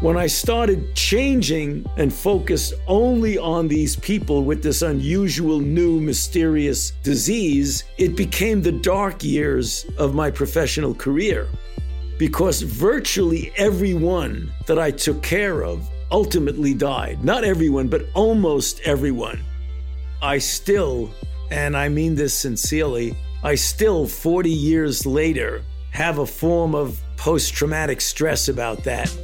When I started changing and focused only on these people with this unusual, new, mysterious disease, it became the dark years of my professional career. Because virtually everyone that I took care of ultimately died. Not everyone, but almost everyone. I still, and I mean this sincerely, I still, 40 years later, have a form of post traumatic stress about that.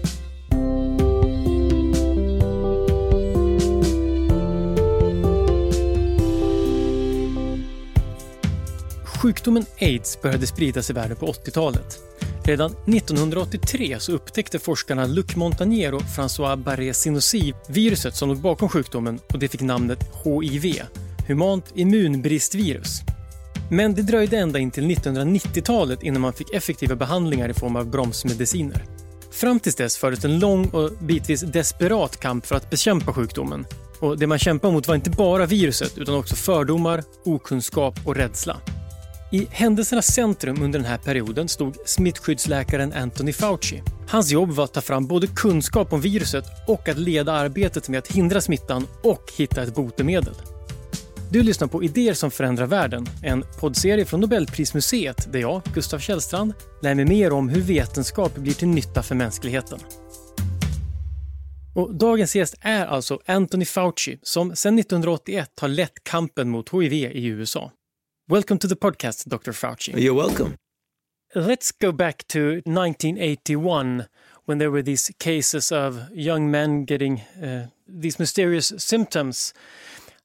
Sjukdomen aids började spridas i världen på 80-talet. Redan 1983 så upptäckte forskarna Luc Montagnier och François Barré-Sinoussi viruset som låg bakom sjukdomen och det fick namnet HIV, humant immunbristvirus. Men det dröjde ända in till 1990-talet innan man fick effektiva behandlingar i form av bromsmediciner. Fram tills dess fördes en lång och bitvis desperat kamp för att bekämpa sjukdomen. Och det man kämpade mot var inte bara viruset utan också fördomar, okunskap och rädsla. I händelsernas centrum under den här perioden stod smittskyddsläkaren Anthony Fauci. Hans jobb var att ta fram både kunskap om viruset och att leda arbetet med att hindra smittan och hitta ett botemedel. Du lyssnar på Idéer som förändrar världen, en poddserie från Nobelprismuseet där jag, Gustav Källstrand, lär mig mer om hur vetenskap blir till nytta för mänskligheten. Och dagens gäst är alltså Anthony Fauci som sedan 1981 har lett kampen mot HIV i USA. Welcome to the podcast, Dr. Fauci. You're welcome. Let's go back to 1981 when there were these cases of young men getting uh, these mysterious symptoms.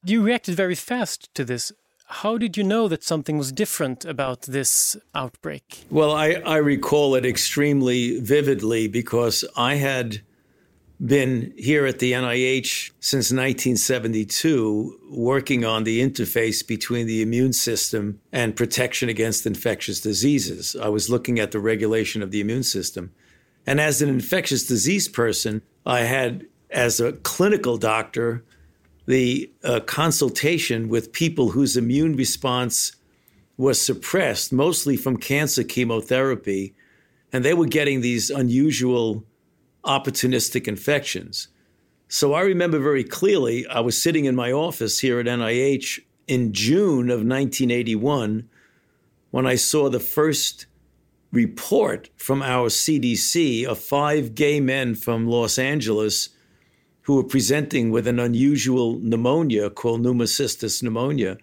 You reacted very fast to this. How did you know that something was different about this outbreak? Well, I, I recall it extremely vividly because I had been here at the NIH since 1972, working on the interface between the immune system and protection against infectious diseases. I was looking at the regulation of the immune system. And as an infectious disease person, I had, as a clinical doctor, the uh, consultation with people whose immune response was suppressed, mostly from cancer chemotherapy. And they were getting these unusual opportunistic infections. So I remember very clearly, I was sitting in my office here at NIH in June of 1981 when I saw the first report from our CDC of five gay men from Los Angeles who were presenting with an unusual pneumonia called pneumocystis pneumonia.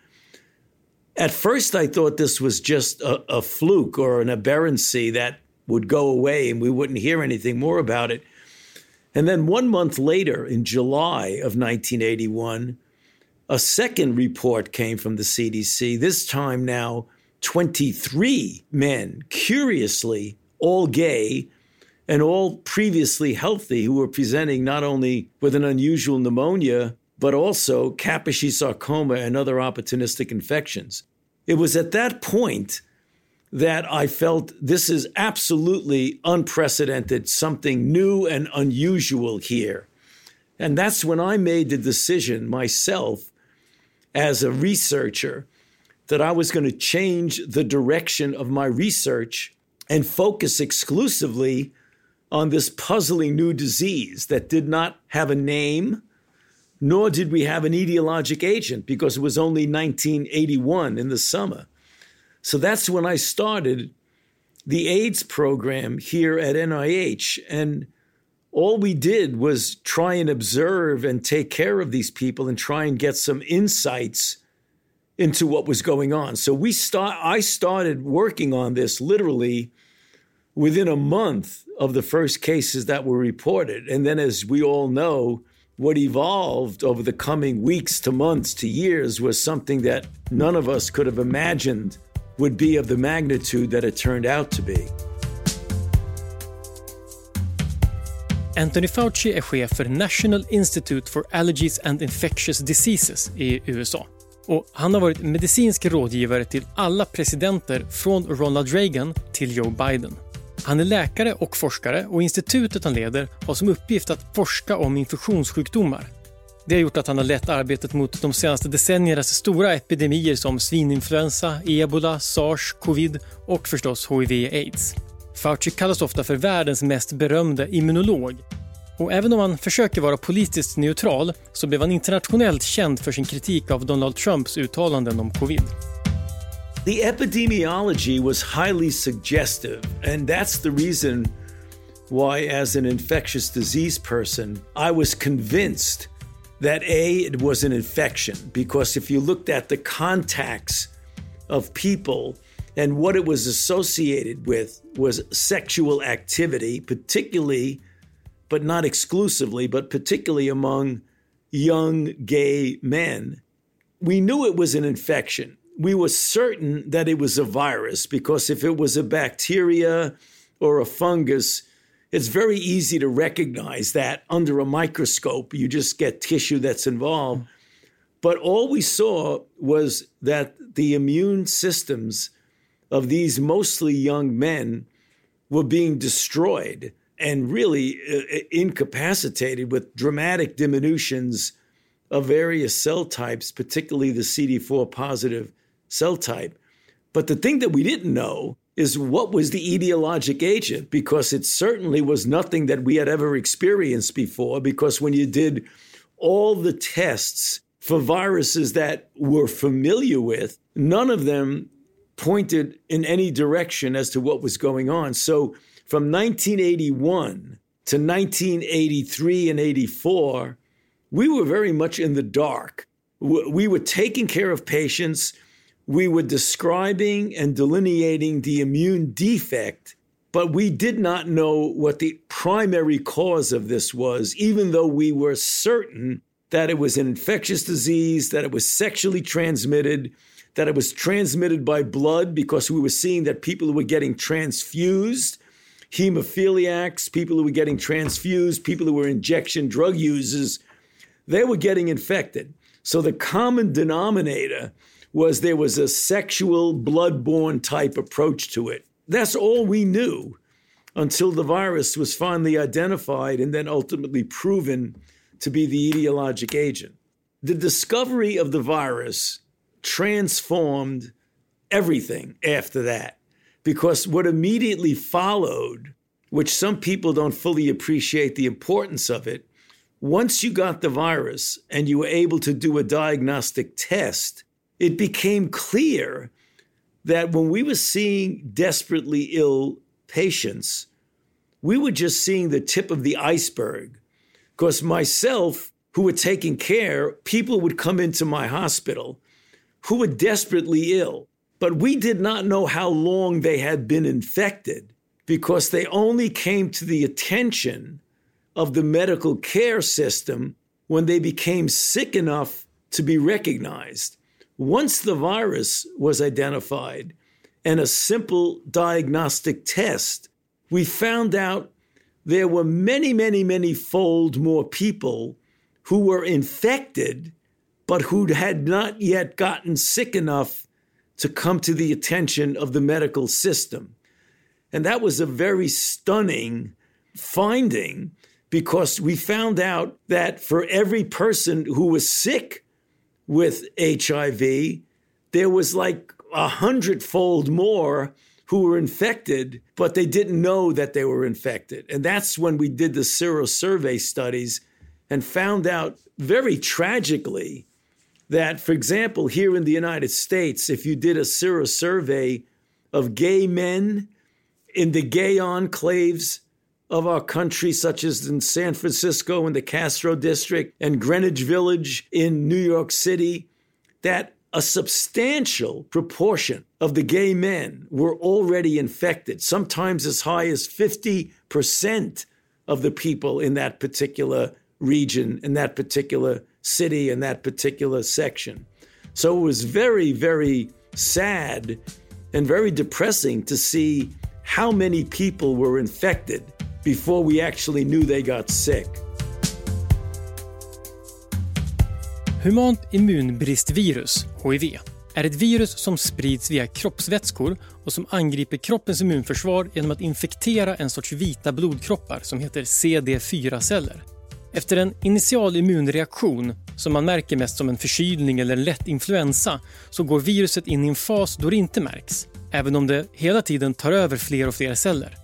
At first, I thought this was just a, a fluke or an aberrancy that would go away and we wouldn't hear anything more about it. And then one month later, in July of 1981, a second report came from the CDC, this time now 23 men, curiously, all gay and all previously healthy, who were presenting not only with an unusual pneumonia, but also Kaposi sarcoma and other opportunistic infections. It was at that point that I felt this is absolutely unprecedented, something new and unusual here. And that's when I made the decision myself as a researcher that I was going to change the direction of my research and focus exclusively on this puzzling new disease that did not have a name, nor did we have an etiologic agent because it was only 1981 in the summer. So that's when I started the AIDS program here at NIH. And all we did was try and observe and take care of these people and try and get some insights into what was going on. So we start I started working on this literally within a month of the first cases that were reported. And then as we all know, what evolved over the coming weeks to months to years was something that none of us could have imagined would be of the magnitude that it turned out to be. Anthony Fauci är chef för National Institute for Allergies and Infectious Diseases i USA. Och han har varit medicinsk rådgivare till alla presidenter från Ronald Reagan till Joe Biden. Han är läkare och forskare och institutet han leder har som uppgift att forska om infektionssjukdomar det har gjort att han har lett arbetet mot de senaste decenniernas stora epidemier som svininfluensa, ebola, sars, covid och förstås hiv-aids. Fauci kallas ofta för världens mest berömde immunolog. Och även om han försöker vara politiskt neutral så blev han internationellt känd för sin kritik av Donald Trumps uttalanden om covid. The epidemiology was highly suggestive, and that's the reason why, as an infectious disease person, I was convinced that A, it was an infection, because if you looked at the contacts of people and what it was associated with was sexual activity, particularly, but not exclusively, but particularly among young gay men. We knew it was an infection we were certain that it was a virus because if it was a bacteria or a fungus, it's very easy to recognize that under a microscope. You just get tissue that's involved. But all we saw was that the immune systems of these mostly young men were being destroyed and really uh, incapacitated with dramatic diminutions of various cell types, particularly the CD4 positive cell type. But the thing that we didn't know is what was the etiologic agent, because it certainly was nothing that we had ever experienced before. Because when you did all the tests for viruses that we're familiar with, none of them pointed in any direction as to what was going on. So from 1981 to 1983 and 84, we were very much in the dark. We were taking care of patients we were describing and delineating the immune defect, but we did not know what the primary cause of this was, even though we were certain that it was an infectious disease, that it was sexually transmitted, that it was transmitted by blood, because we were seeing that people who were getting transfused, hemophiliacs, people who were getting transfused, people who were injection drug users, they were getting infected. So the common denominator was there was a sexual, blood-borne type approach to it. That's all we knew until the virus was finally identified and then ultimately proven to be the etiologic agent. The discovery of the virus transformed everything after that because what immediately followed, which some people don't fully appreciate the importance of it, once you got the virus and you were able to do a diagnostic test, it became clear that when we were seeing desperately ill patients, we were just seeing the tip of the iceberg. Because myself, who were taking care, people would come into my hospital who were desperately ill, but we did not know how long they had been infected because they only came to the attention of the medical care system when they became sick enough to be recognized. Once the virus was identified and a simple diagnostic test, we found out there were many, many, many fold more people who were infected, but who had not yet gotten sick enough to come to the attention of the medical system. And that was a very stunning finding because we found out that for every person who was sick with HIV, there was like a hundredfold more who were infected, but they didn't know that they were infected. And that's when we did the serosurvey studies and found out very tragically that, for example, here in the United States, if you did a serosurvey of gay men in the gay enclaves of our country, such as in San Francisco in the Castro District and Greenwich Village in New York City, that a substantial proportion of the gay men were already infected, sometimes as high as 50% of the people in that particular region, in that particular city, in that particular section. So it was very, very sad and very depressing to see how many people were infected before we actually knew they got sick. Humant immunbristvirus, HIV, är ett virus som sprids via kroppsvätskor och som angriper kroppens immunförsvar genom att infektera en sorts vita blodkroppar som heter CD4-celler. Efter en initial immunreaktion, som man märker mest som en förkylning eller en lätt influensa, så går viruset in i en fas då det inte märks, även om det hela tiden tar över fler och fler celler.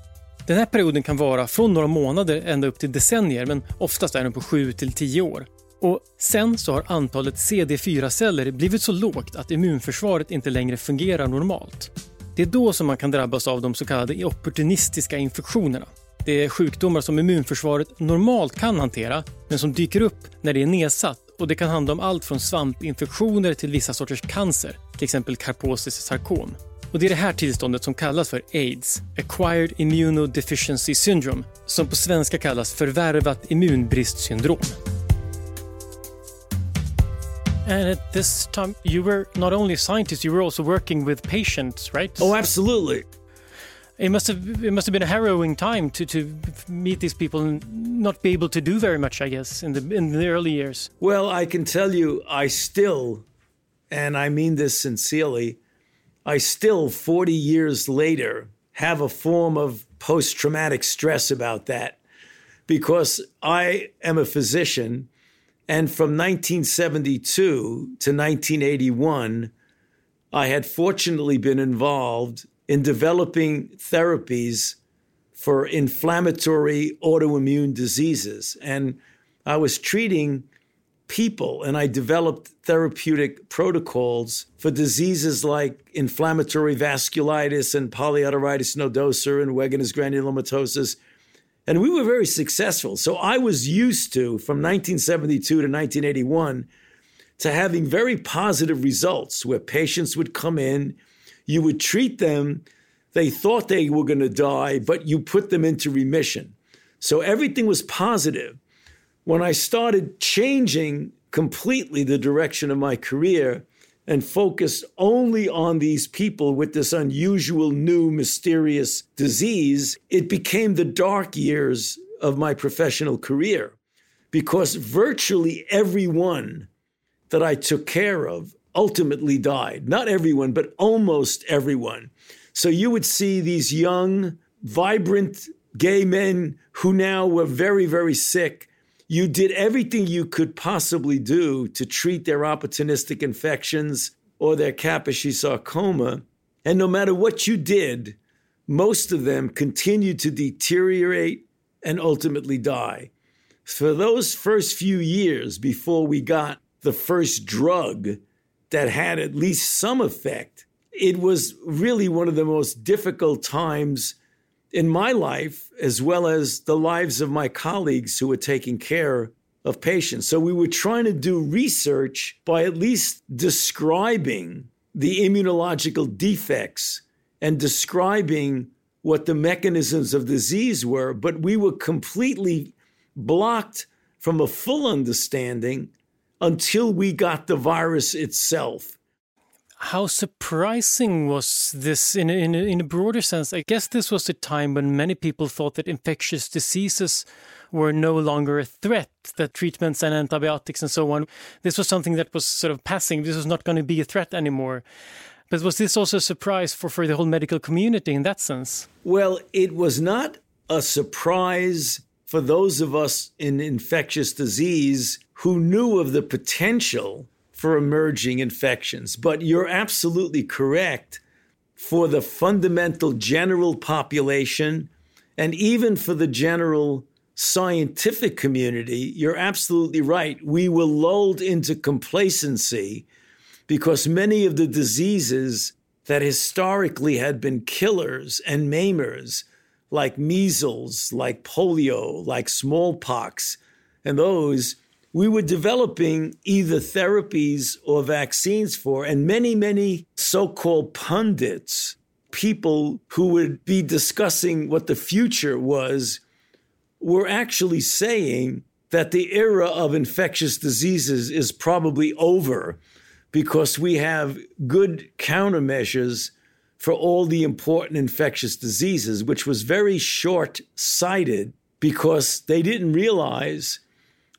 Den här perioden kan vara från några månader ända upp till decennier men oftast är den på 7 till 10 år. Och sen så har antalet CD4-celler blivit så lågt att immunförsvaret inte längre fungerar normalt. Det är då som man kan drabbas av de så kallade opportunistiska infektionerna. Det är sjukdomar som immunförsvaret normalt kan hantera men som dyker upp när det är nedsatt och det kan handla om allt från svampinfektioner till vissa sorters cancer, till exempel Karposis sarkom. Och det är det här tillståndet som kallas för AIDS, Acquired Immunodeficiency Syndrome, som på svenska kallas förvärvat immunbristsyndrom. And at this time, you were not only a scientist, you were also working with patients, right? Oh, absolutely. It must have it must have been a harrowing time to, to meet these people and not be able to do very much, I guess, in the in the early years. Well, I can tell you, I still, and I mean this sincerely, I still, 40 years later, have a form of post traumatic stress about that because I am a physician and from 1972 to 1981, I had fortunately been involved in developing therapies for inflammatory autoimmune diseases. And I was treating people and I developed therapeutic protocols for diseases like inflammatory vasculitis and polyarteritis nodosa and Wegener's granulomatosis and we were very successful. So I was used to, from 1972 to 1981, to having very positive results where patients would come in, you would treat them, they thought they were going to die, but you put them into remission. So everything was positive. When I started changing completely the direction of my career, and focused only on these people with this unusual, new, mysterious disease, it became the dark years of my professional career because virtually everyone that I took care of ultimately died. Not everyone, but almost everyone. So you would see these young, vibrant gay men who now were very, very sick you did everything you could possibly do to treat their opportunistic infections or their Kaposi sarcoma. And no matter what you did, most of them continued to deteriorate and ultimately die. For those first few years before we got the first drug that had at least some effect, it was really one of the most difficult times in my life, as well as the lives of my colleagues who were taking care of patients. So we were trying to do research by at least describing the immunological defects and describing what the mechanisms of disease were, but we were completely blocked from a full understanding until we got the virus itself. How surprising was this in a, in, a, in a broader sense? I guess this was a time when many people thought that infectious diseases were no longer a threat, that treatments and antibiotics and so on, this was something that was sort of passing. This was not going to be a threat anymore. But was this also a surprise for, for the whole medical community in that sense? Well, it was not a surprise for those of us in infectious disease who knew of the potential for emerging infections. But you're absolutely correct for the fundamental general population and even for the general scientific community. You're absolutely right. We were lulled into complacency because many of the diseases that historically had been killers and maimers, like measles, like polio, like smallpox, and those we were developing either therapies or vaccines for, and many, many so called pundits, people who would be discussing what the future was, were actually saying that the era of infectious diseases is probably over because we have good countermeasures for all the important infectious diseases, which was very short sighted because they didn't realize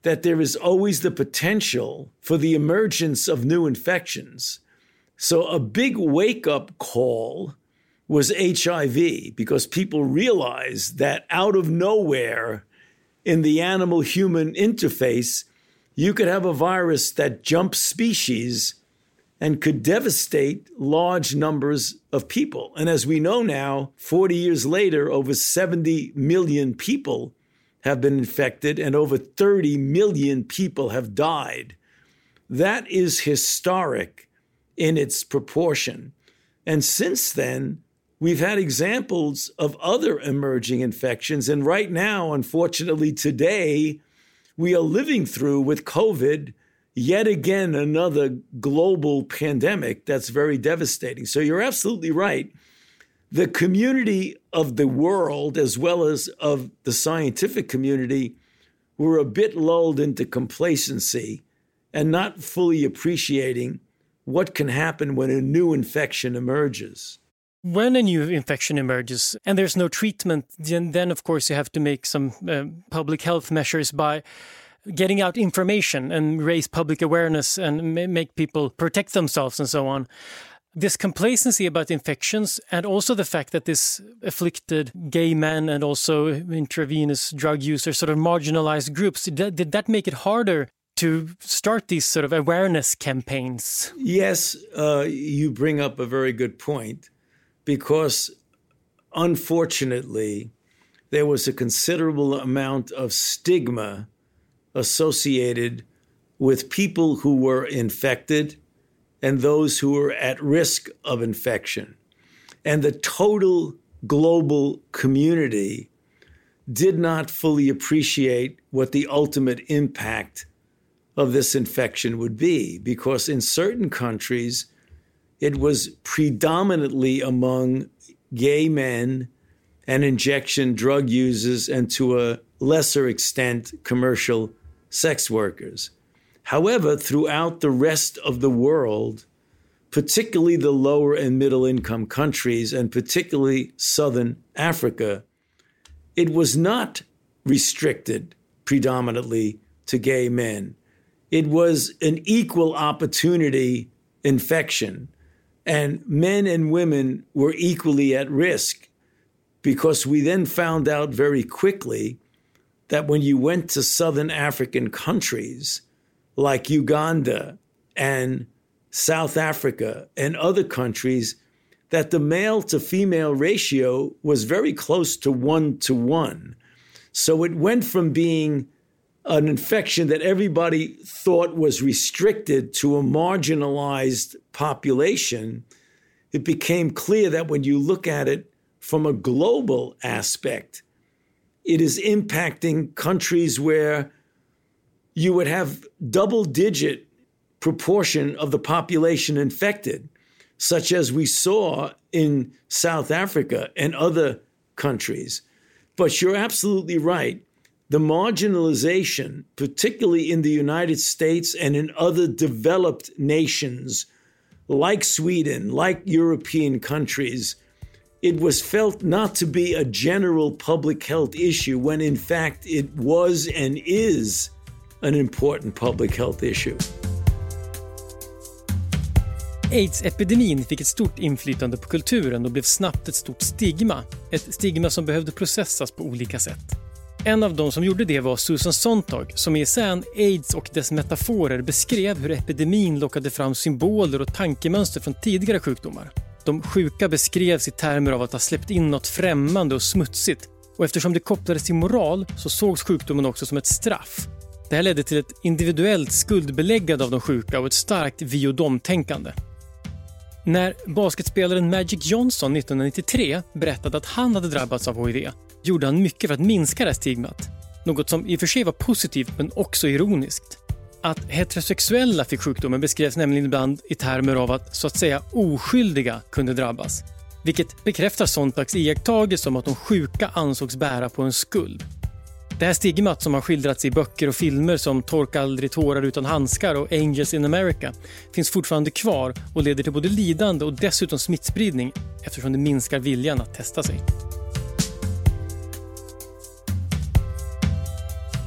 that there is always the potential for the emergence of new infections. So, a big wake up call was HIV because people realized that out of nowhere in the animal human interface, you could have a virus that jumps species and could devastate large numbers of people. And as we know now, 40 years later, over 70 million people have been infected and over 30 million people have died. That is historic in its proportion. And since then, we've had examples of other emerging infections. And right now, unfortunately, today, we are living through with COVID yet again another global pandemic that's very devastating. So you're absolutely right. The community of the world, as well as of the scientific community, were a bit lulled into complacency and not fully appreciating what can happen when a new infection emerges. When a new infection emerges and there's no treatment, then, then of course you have to make some uh, public health measures by getting out information and raise public awareness and make people protect themselves and so on. This complacency about infections and also the fact that this afflicted gay men and also intravenous drug users, sort of marginalized groups, did, did that make it harder to start these sort of awareness campaigns? Yes, uh, you bring up a very good point because unfortunately, there was a considerable amount of stigma associated with people who were infected and those who were at risk of infection. And the total global community did not fully appreciate what the ultimate impact of this infection would be, because in certain countries, it was predominantly among gay men and injection drug users, and to a lesser extent, commercial sex workers. However, throughout the rest of the world, particularly the lower and middle income countries, and particularly Southern Africa, it was not restricted predominantly to gay men. It was an equal opportunity infection, and men and women were equally at risk because we then found out very quickly that when you went to Southern African countries like Uganda and South Africa and other countries, that the male to female ratio was very close to one to one. So it went from being an infection that everybody thought was restricted to a marginalized population. It became clear that when you look at it from a global aspect, it is impacting countries where you would have double digit proportion of the population infected, such as we saw in South Africa and other countries. But you're absolutely right. The marginalization, particularly in the United States and in other developed nations like Sweden, like European countries, it was felt not to be a general public health issue when in fact it was and is an important public health issue. Aids-epidemin fick ett stort inflytande på kulturen och blev snabbt ett stort stigma. Ett stigma som behövde processas på olika sätt. En av dem som gjorde det var Susan Sontag som i essän Aids och dess metaforer beskrev hur epidemin lockade fram symboler och tankemönster från tidigare sjukdomar. De sjuka beskrevs i termer av att ha släppt in något främmande och smutsigt och eftersom det kopplades till moral så sågs sjukdomen också som ett straff. Det här ledde till ett individuellt skuldbeläggande av de sjuka och ett starkt vi och dom-tänkande. När basketspelaren Magic Johnson 1993 berättade att han hade drabbats av HIV gjorde han mycket för att minska det här stigmat. Något som i och för sig var positivt men också ironiskt. Att heterosexuella fick sjukdomen beskrevs nämligen ibland i termer av att så att säga oskyldiga kunde drabbas. Vilket bekräftar Sontags iakttagelse om att de sjuka ansågs bära på en skuld. Det här stigmat som har skildrats i böcker och filmer som Torka aldrig tårar utan handskar och Angels in America finns fortfarande kvar och leder till både lidande och dessutom smittspridning eftersom det minskar viljan att testa sig.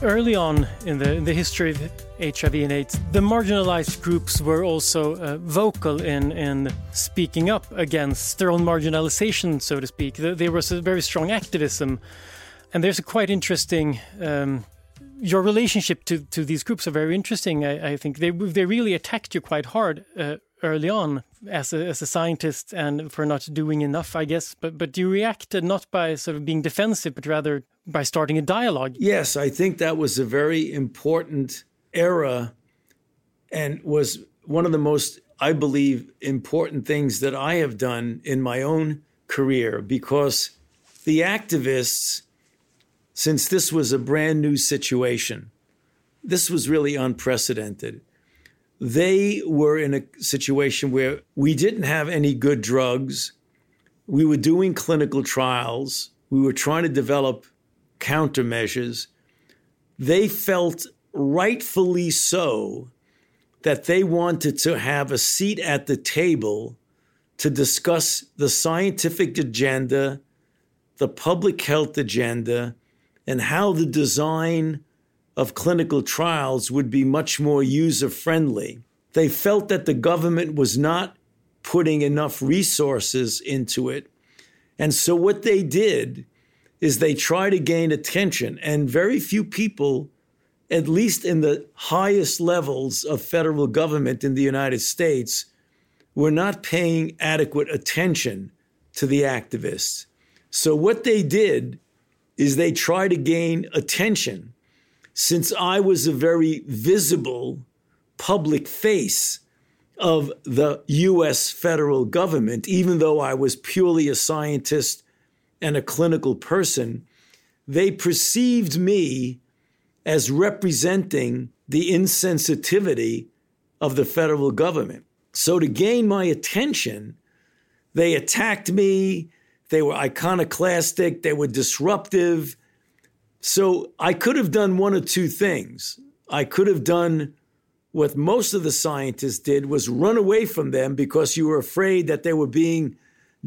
Early on in the, in the history of HIV and AIDS, the marginalized groups were also uh, vocal in, in speaking up against their own marginalization, so to speak. There was a very strong activism, and there's a quite interesting. Um, your relationship to, to these groups are very interesting. I, I, think they they really attacked you quite hard uh, early on as a, as a scientist and for not doing enough, I guess. But but you reacted not by sort of being defensive, but rather by starting a dialogue. Yes, I think that was a very important era, and was one of the most, I believe, important things that I have done in my own career because the activists, since this was a brand new situation, this was really unprecedented they were in a situation where we didn't have any good drugs. We were doing clinical trials. We were trying to develop countermeasures. They felt rightfully so that they wanted to have a seat at the table to discuss the scientific agenda, the public health agenda, and how the design of clinical trials would be much more user friendly. They felt that the government was not putting enough resources into it. And so what they did is they tried to gain attention, and very few people, at least in the highest levels of federal government in the United States, were not paying adequate attention to the activists. So what they did is they try to gain attention since I was a very visible public face of the US federal government, even though I was purely a scientist and a clinical person, they perceived me as representing the insensitivity of the federal government. So, to gain my attention, they attacked me. They were iconoclastic. They were disruptive. So I could have done one of two things. I could have done what most of the scientists did was run away from them because you were afraid that they were being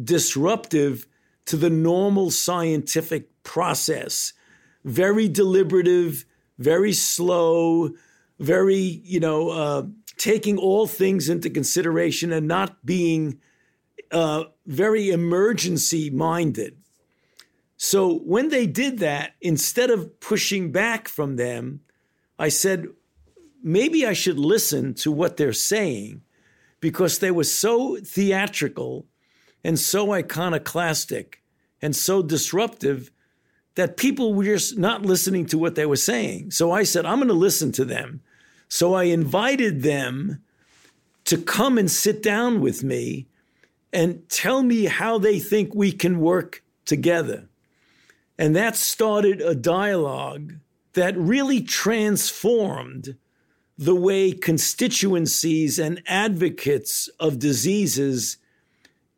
disruptive to the normal scientific process. Very deliberative, very slow, very, you know, uh, taking all things into consideration and not being uh, very emergency minded. So when they did that, instead of pushing back from them, I said, maybe I should listen to what they're saying because they were so theatrical and so iconoclastic and so disruptive that people were just not listening to what they were saying. So I said, I'm going to listen to them. So I invited them to come and sit down with me and tell me how they think we can work together. And that started a dialogue that really transformed the way constituencies and advocates of diseases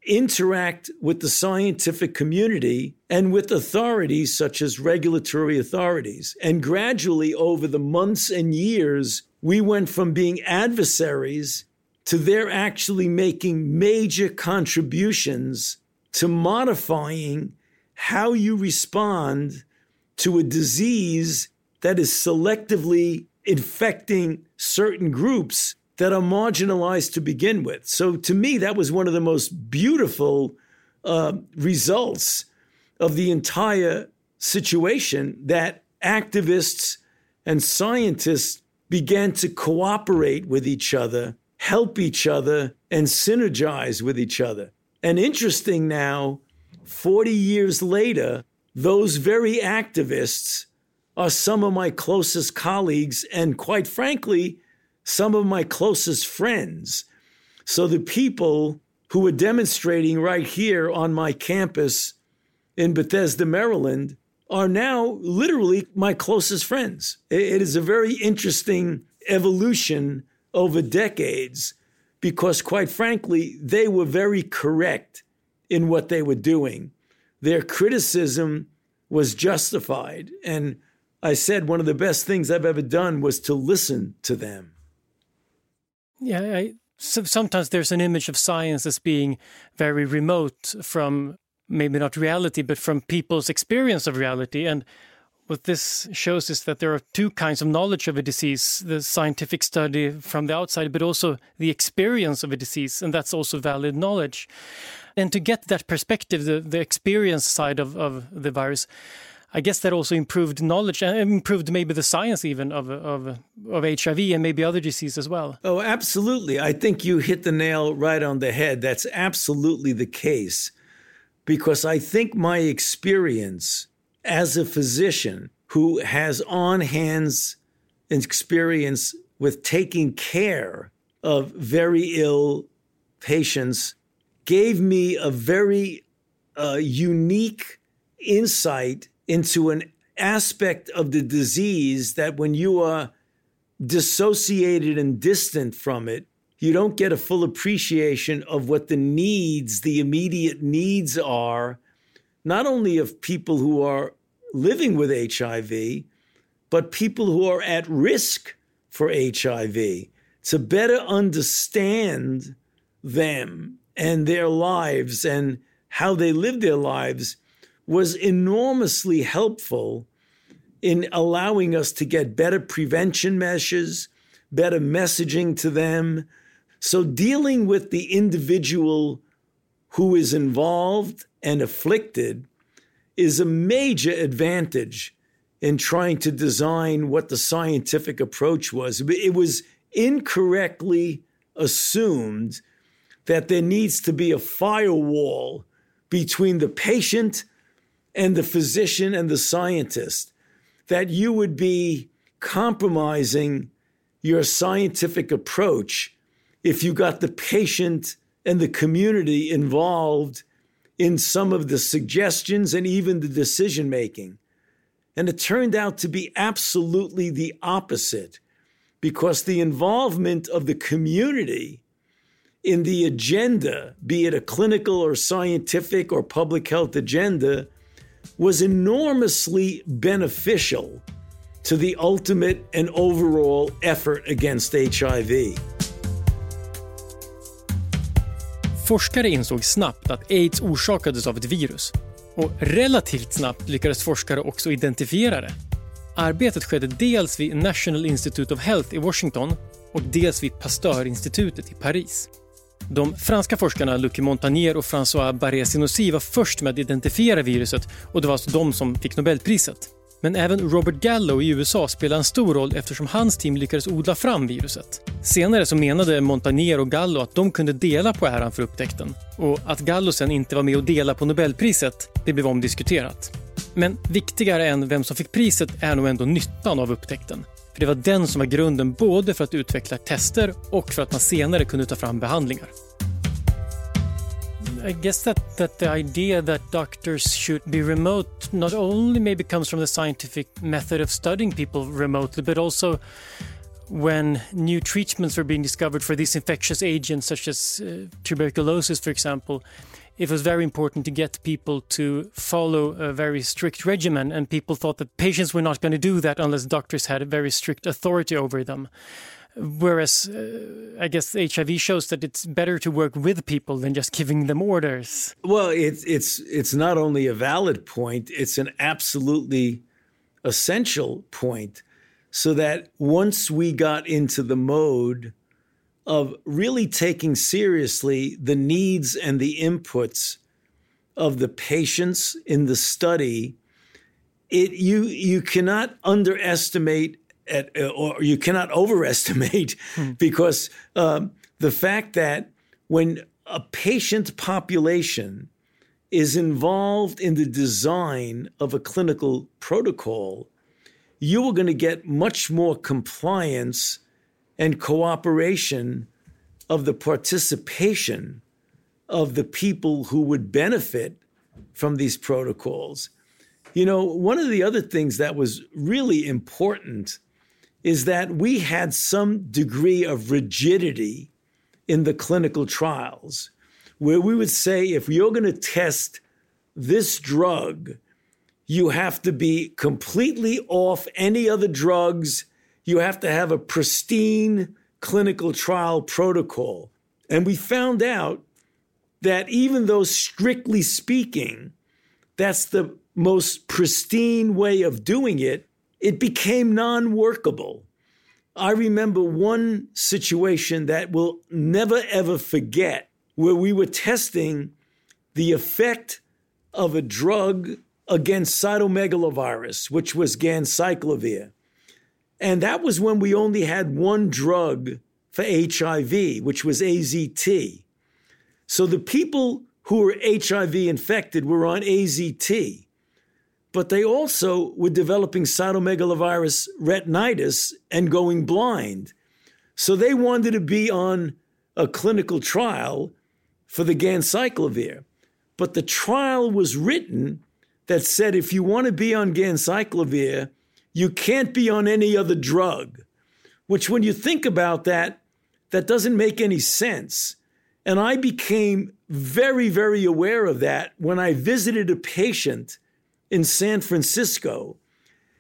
interact with the scientific community and with authorities such as regulatory authorities. And gradually, over the months and years, we went from being adversaries to their actually making major contributions to modifying how you respond to a disease that is selectively infecting certain groups that are marginalized to begin with. So, to me, that was one of the most beautiful uh, results of the entire situation that activists and scientists began to cooperate with each other, help each other, and synergize with each other. And interesting now 40 years later, those very activists are some of my closest colleagues and, quite frankly, some of my closest friends. So the people who are demonstrating right here on my campus in Bethesda, Maryland, are now literally my closest friends. It is a very interesting evolution over decades because, quite frankly, they were very correct in what they were doing. Their criticism was justified. And I said one of the best things I've ever done was to listen to them. Yeah, I, so sometimes there's an image of science as being very remote from maybe not reality, but from people's experience of reality. And what this shows is that there are two kinds of knowledge of a disease the scientific study from the outside, but also the experience of a disease. And that's also valid knowledge. And to get that perspective, the, the experience side of, of the virus, I guess that also improved knowledge and improved maybe the science even of of of HIV and maybe other diseases as well. Oh, absolutely. I think you hit the nail right on the head. That's absolutely the case. Because I think my experience as a physician who has on hands experience with taking care of very ill patients gave me a very uh, unique insight into an aspect of the disease that when you are dissociated and distant from it, you don't get a full appreciation of what the needs, the immediate needs are, not only of people who are living with HIV, but people who are at risk for HIV. To better understand them and their lives and how they live their lives was enormously helpful in allowing us to get better prevention measures, better messaging to them. So, dealing with the individual who is involved and afflicted is a major advantage in trying to design what the scientific approach was. It was incorrectly assumed that there needs to be a firewall between the patient and the physician and the scientist, that you would be compromising your scientific approach if you got the patient and the community involved in some of the suggestions and even the decision making. And it turned out to be absolutely the opposite because the involvement of the community in the agenda, be it a clinical or scientific or public health agenda, was enormously beneficial to the ultimate and overall effort against HIV. Forskare insåg snabbt att aids orsakades av ett virus. Och relativt snabbt lyckades forskare också identifiera det. Arbetet skedde dels vid National Institute of Health i Washington och dels vid Pasteur-institutet i Paris. De franska forskarna Luc Montagnier och François Barré-Sinoussi var först med att identifiera viruset och det var alltså de som fick Nobelpriset. Men även Robert Gallo i USA spelade en stor roll eftersom hans team lyckades odla fram viruset. Senare så menade Montagnier och Gallo att de kunde dela på äran för upptäckten. Och att Gallo sen inte var med och delade på Nobelpriset, det blev omdiskuterat. Men viktigare än vem som fick priset är nog ändå nyttan av upptäckten. För det var den som var grunden både för att utveckla tester och för att man senare kunde ta fram behandlingar. I guess that, that the idea that doctors should be remote not only maybe comes from the scientific method of studying people remotely, but also when new treatments were being discovered for these infectious agents, such as uh, tuberculosis, for example, it was very important to get people to follow a very strict regimen, and people thought that patients were not going to do that unless doctors had a very strict authority over them. Whereas, uh, I guess HIV shows that it's better to work with people than just giving them orders. Well, it's it's it's not only a valid point; it's an absolutely essential point. So that once we got into the mode of really taking seriously the needs and the inputs of the patients in the study, it you you cannot underestimate at, uh, or you cannot overestimate hmm. because um, the fact that when a patient population is involved in the design of a clinical protocol, you are going to get much more compliance and cooperation of the participation of the people who would benefit from these protocols. You know, one of the other things that was really important is that we had some degree of rigidity in the clinical trials where we would say if you're going to test this drug, you have to be completely off any other drugs. You have to have a pristine clinical trial protocol. And we found out that even though, strictly speaking, that's the most pristine way of doing it, it became non workable. I remember one situation that we'll never ever forget where we were testing the effect of a drug against cytomegalovirus, which was ganciclovir. And that was when we only had one drug for HIV, which was AZT. So the people who were HIV infected were on AZT, but they also were developing cytomegalovirus retinitis and going blind. So they wanted to be on a clinical trial for the ganciclovir. But the trial was written that said if you want to be on ganciclovir, you can't be on any other drug, which, when you think about that, that doesn't make any sense. And I became very, very aware of that when I visited a patient in San Francisco.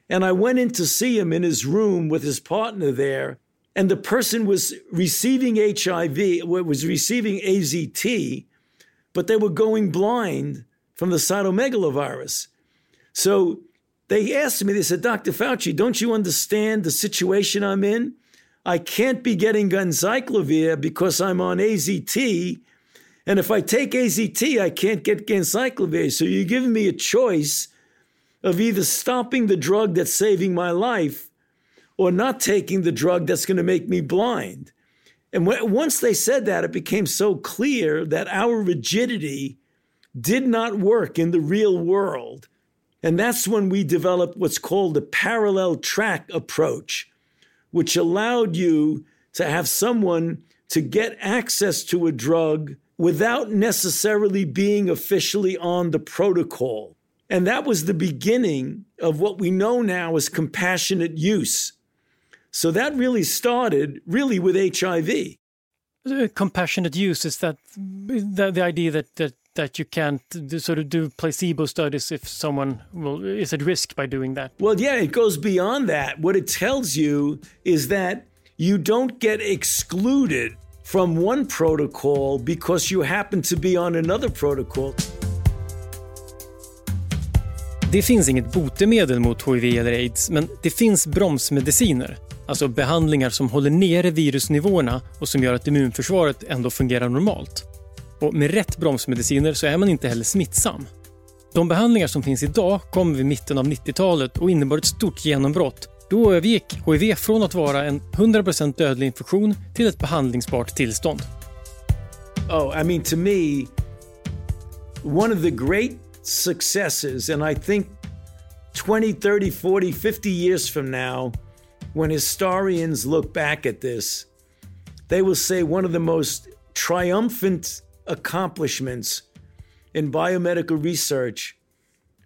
And I went in to see him in his room with his partner there. And the person was receiving HIV, was receiving AZT, but they were going blind from the cytomegalovirus. So they asked me, they said, Dr. Fauci, don't you understand the situation I'm in? I can't be getting ganciclovir because I'm on AZT. And if I take AZT, I can't get ganciclovir. So you're giving me a choice of either stopping the drug that's saving my life or not taking the drug that's going to make me blind. And once they said that, it became so clear that our rigidity did not work in the real world. And that's when we developed what's called the parallel track approach, which allowed you to have someone to get access to a drug without necessarily being officially on the protocol. And that was the beginning of what we know now as compassionate use. So that really started really with HIV. Uh, compassionate use is that the, the idea that, that that you can't sort of do placebo studies if someone will, is at risk by doing that. Well, yeah, it goes beyond that. What it tells you is that you don't get excluded from one protocol because you happen to be on another protocol. Det finns inget botemedel mot hiv eller aids, men det finns bromsmediciner. Alltså behandlingar som håller nere virusnivåerna och som gör att immunförsvaret ändå fungerar normalt. Och med rätt bromsmediciner så är man inte heller smittsam. De behandlingar som finns idag kom vid mitten av 90-talet och innebar ett stort genombrott. Då övergick HIV från att vara en 100% dödlig infektion till ett behandlingsbart tillstånd. Oh, I mean to me, one of the great successes, and I think 20, 30, 40, 50 years from now, when historians look back at this, they will say one of the most triumphant accomplishments in biomedical research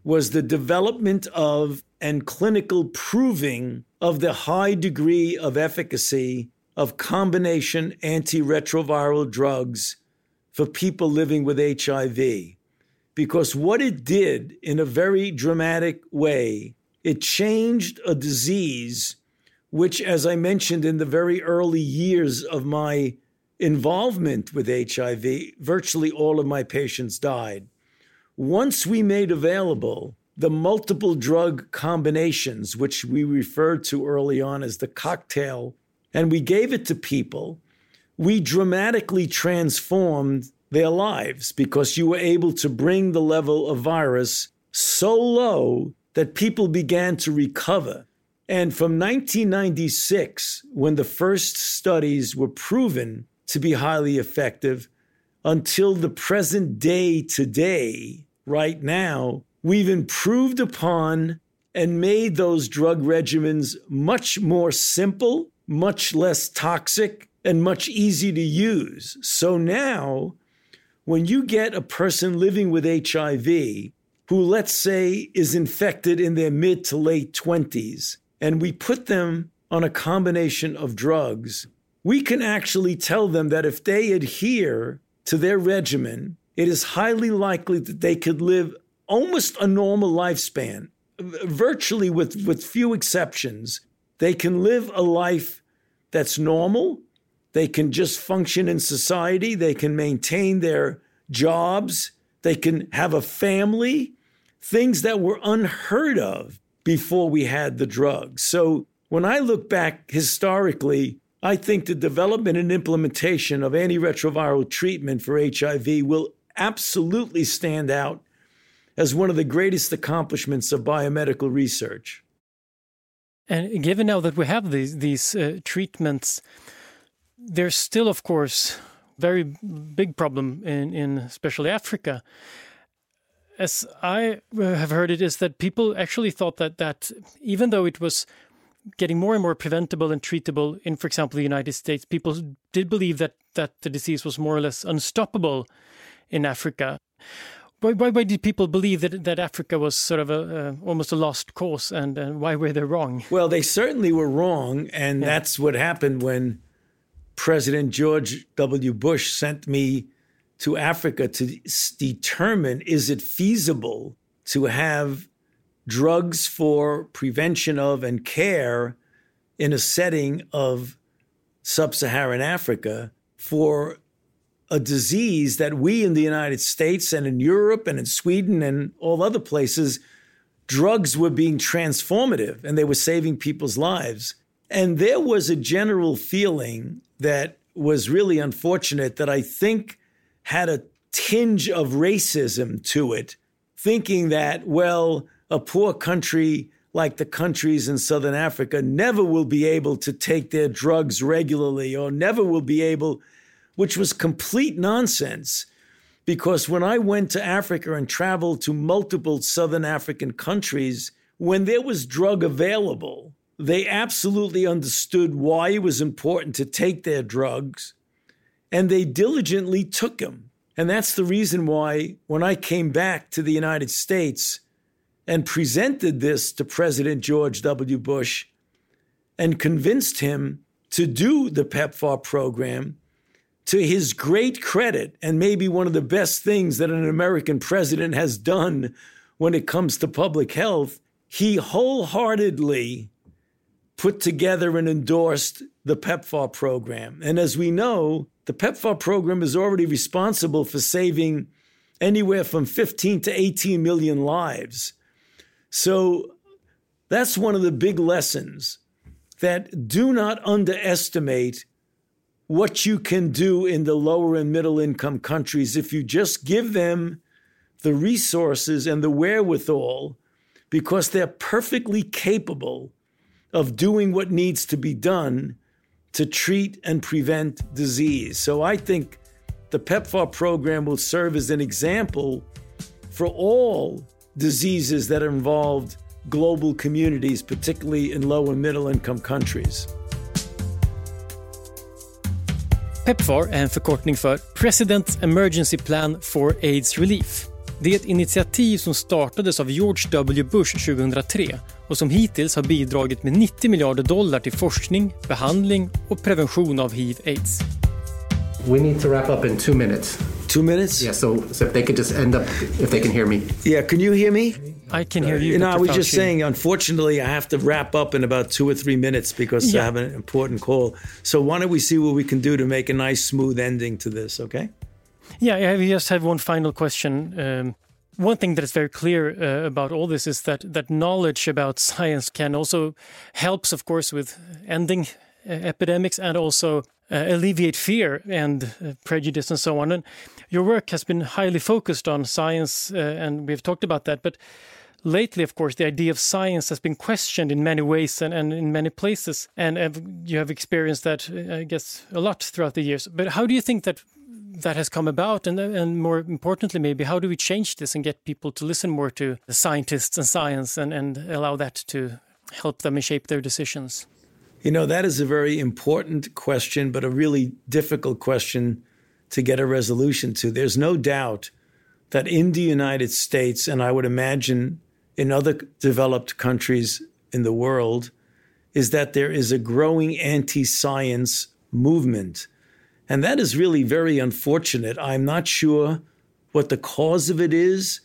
was the development of and clinical proving of the high degree of efficacy of combination antiretroviral drugs for people living with HIV. Because what it did in a very dramatic way, it changed a disease which, as I mentioned in the very early years of my involvement with HIV, virtually all of my patients died. Once we made available the multiple drug combinations, which we referred to early on as the cocktail, and we gave it to people, we dramatically transformed their lives because you were able to bring the level of virus so low that people began to recover. And from 1996, when the first studies were proven to be highly effective until the present day today, right now, we've improved upon and made those drug regimens much more simple, much less toxic, and much easier to use. So now, when you get a person living with HIV who, let's say, is infected in their mid to late 20s, and we put them on a combination of drugs, we can actually tell them that if they adhere to their regimen, it is highly likely that they could live almost a normal lifespan, virtually with, with few exceptions. They can live a life that's normal. They can just function in society. They can maintain their jobs. They can have a family, things that were unheard of before we had the drugs. So when I look back historically, I think the development and implementation of antiretroviral treatment for HIV will absolutely stand out as one of the greatest accomplishments of biomedical research. And given now that we have these these uh, treatments, there's still, of course, very big problem in in especially Africa. As I uh, have heard it, is that people actually thought that that even though it was getting more and more preventable and treatable in, for example, the United States, people did believe that that the disease was more or less unstoppable in Africa. Why, why, why did people believe that, that Africa was sort of a, almost a lost cause, and, and why were they wrong? Well, they certainly were wrong, and yeah. that's what happened when President George W. Bush sent me to Africa to determine is it feasible to have drugs for prevention of and care in a setting of sub Saharan Africa for a disease that we in the United States and in Europe and in Sweden and all other places, drugs were being transformative and they were saving people's lives. And there was a general feeling that was really unfortunate that I think had a tinge of racism to it, thinking that, well, a poor country like the countries in Southern Africa never will be able to take their drugs regularly or never will be able which was complete nonsense. Because when I went to Africa and traveled to multiple Southern African countries, when there was drug available, they absolutely understood why it was important to take their drugs, and they diligently took them. And that's the reason why, when I came back to the United States and presented this to President George W. Bush and convinced him to do the PEPFAR program, to his great credit, and maybe one of the best things that an American president has done when it comes to public health, he wholeheartedly put together and endorsed the PEPFAR program. And as we know, the PEPFAR program is already responsible for saving anywhere from 15 to 18 million lives. So that's one of the big lessons that do not underestimate what you can do in the lower and middle income countries if you just give them the resources and the wherewithal because they're perfectly capable of doing what needs to be done to treat and prevent disease. So I think the PEPFAR program will serve as an example for all diseases that involved global communities, particularly in low and middle income countries. PEPFAR är en förkortning för President Emergency Plan for AIDS Relief. Det är ett initiativ som startades av George W. Bush 2003 och som hittills har bidragit med 90 miljarder dollar till forskning, behandling och prevention av hiv-aids. We need to wrap up in two minutes. Two minutes? Yeah, so, so if they could just end up, if they can hear me. Yeah, can you hear me? I can hear you. You know, Dr. I was Fauci. just saying, unfortunately, I have to wrap up in about two or three minutes because Yeah. I have an important call. So why don't we see what we can do to make a nice, smooth ending to this, okay? Yeah, I just have one final question. Um, one thing that is very clear uh, about all this is that that knowledge about science can also helps, of course, with ending uh, epidemics and also uh, alleviate fear and uh, prejudice and so on. And your work has been highly focused on science, uh, and we've talked about that. But lately, of course, the idea of science has been questioned in many ways and, and in many places. And you have experienced that, uh, I guess, a lot throughout the years. But how do you think that that has come about? And, and more importantly, maybe, how do we change this and get people to listen more to the scientists and science and, and allow that to help them shape their decisions? You know, that is a very important question, but a really difficult question to get a resolution to. There's no doubt that in the United States, and I would imagine in other developed countries in the world, is that there is a growing anti science movement. And that is really very unfortunate. I'm not sure what the cause of it is.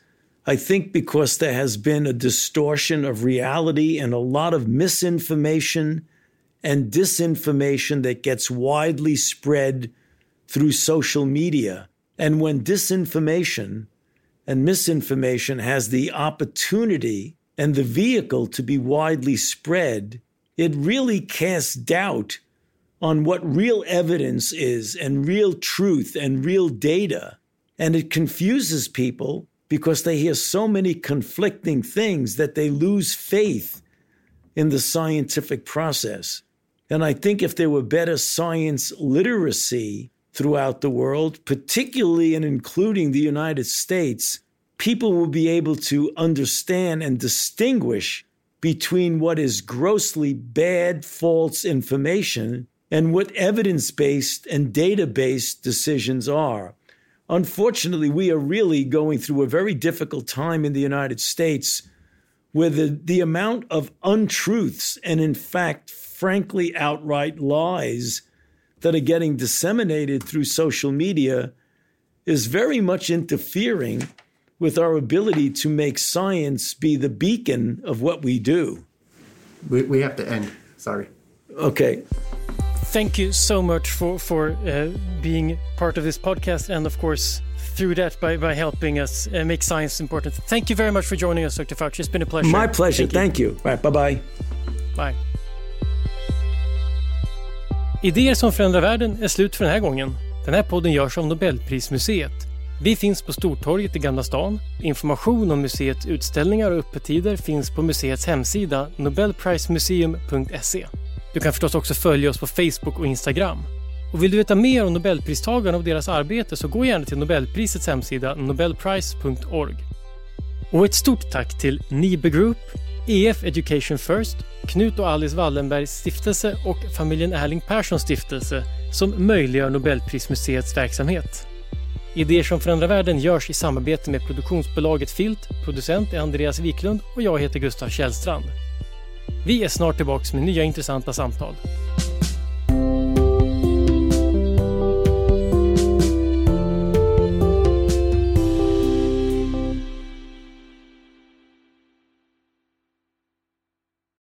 I think because there has been a distortion of reality and a lot of misinformation and disinformation that gets widely spread through social media. And when disinformation and misinformation has the opportunity and the vehicle to be widely spread, it really casts doubt on what real evidence is and real truth and real data. And it confuses people because they hear so many conflicting things that they lose faith in the scientific process. And I think if there were better science literacy throughout the world, particularly and including the United States, people will be able to understand and distinguish between what is grossly bad, false information and what evidence based and data based decisions are. Unfortunately, we are really going through a very difficult time in the United States where the, the amount of untruths and, in fact, frankly, outright lies that are getting disseminated through social media is very much interfering with our ability to make science be the beacon of what we do. We, we have to end. Sorry. Okay. Thank you so much for for uh, being part of this podcast, and of course through that by, by helping us uh, make science important. Thank you very much for joining us, Dr. Fauci. It's been a pleasure. My pleasure. Thank you. Thank you. Right, bye bye. Bye. Idéer som förändrar världen är slut för den här gången. Den här podden görs av Nobelprismuseet. Vi finns på Stortorget i Gamla stan. Information om museets utställningar och öppettider finns på museets hemsida nobelprismuseum.se. Du kan förstås också följa oss på Facebook och Instagram. Och vill du veta mer om Nobelpristagarna och deras arbete så gå gärna till Nobelprisets hemsida nobelprice.org. Och ett stort tack till Nibe Group, EF Education First, Knut och Alice Wallenbergs stiftelse och familjen Erling Perssons stiftelse som möjliggör Nobelprismuseets verksamhet. Idéer som förändrar världen görs i samarbete med produktionsbolaget Filt, producent är Andreas Wiklund och jag heter Gustav Källstrand. Vi är snart tillbaka med nya intressanta samtal.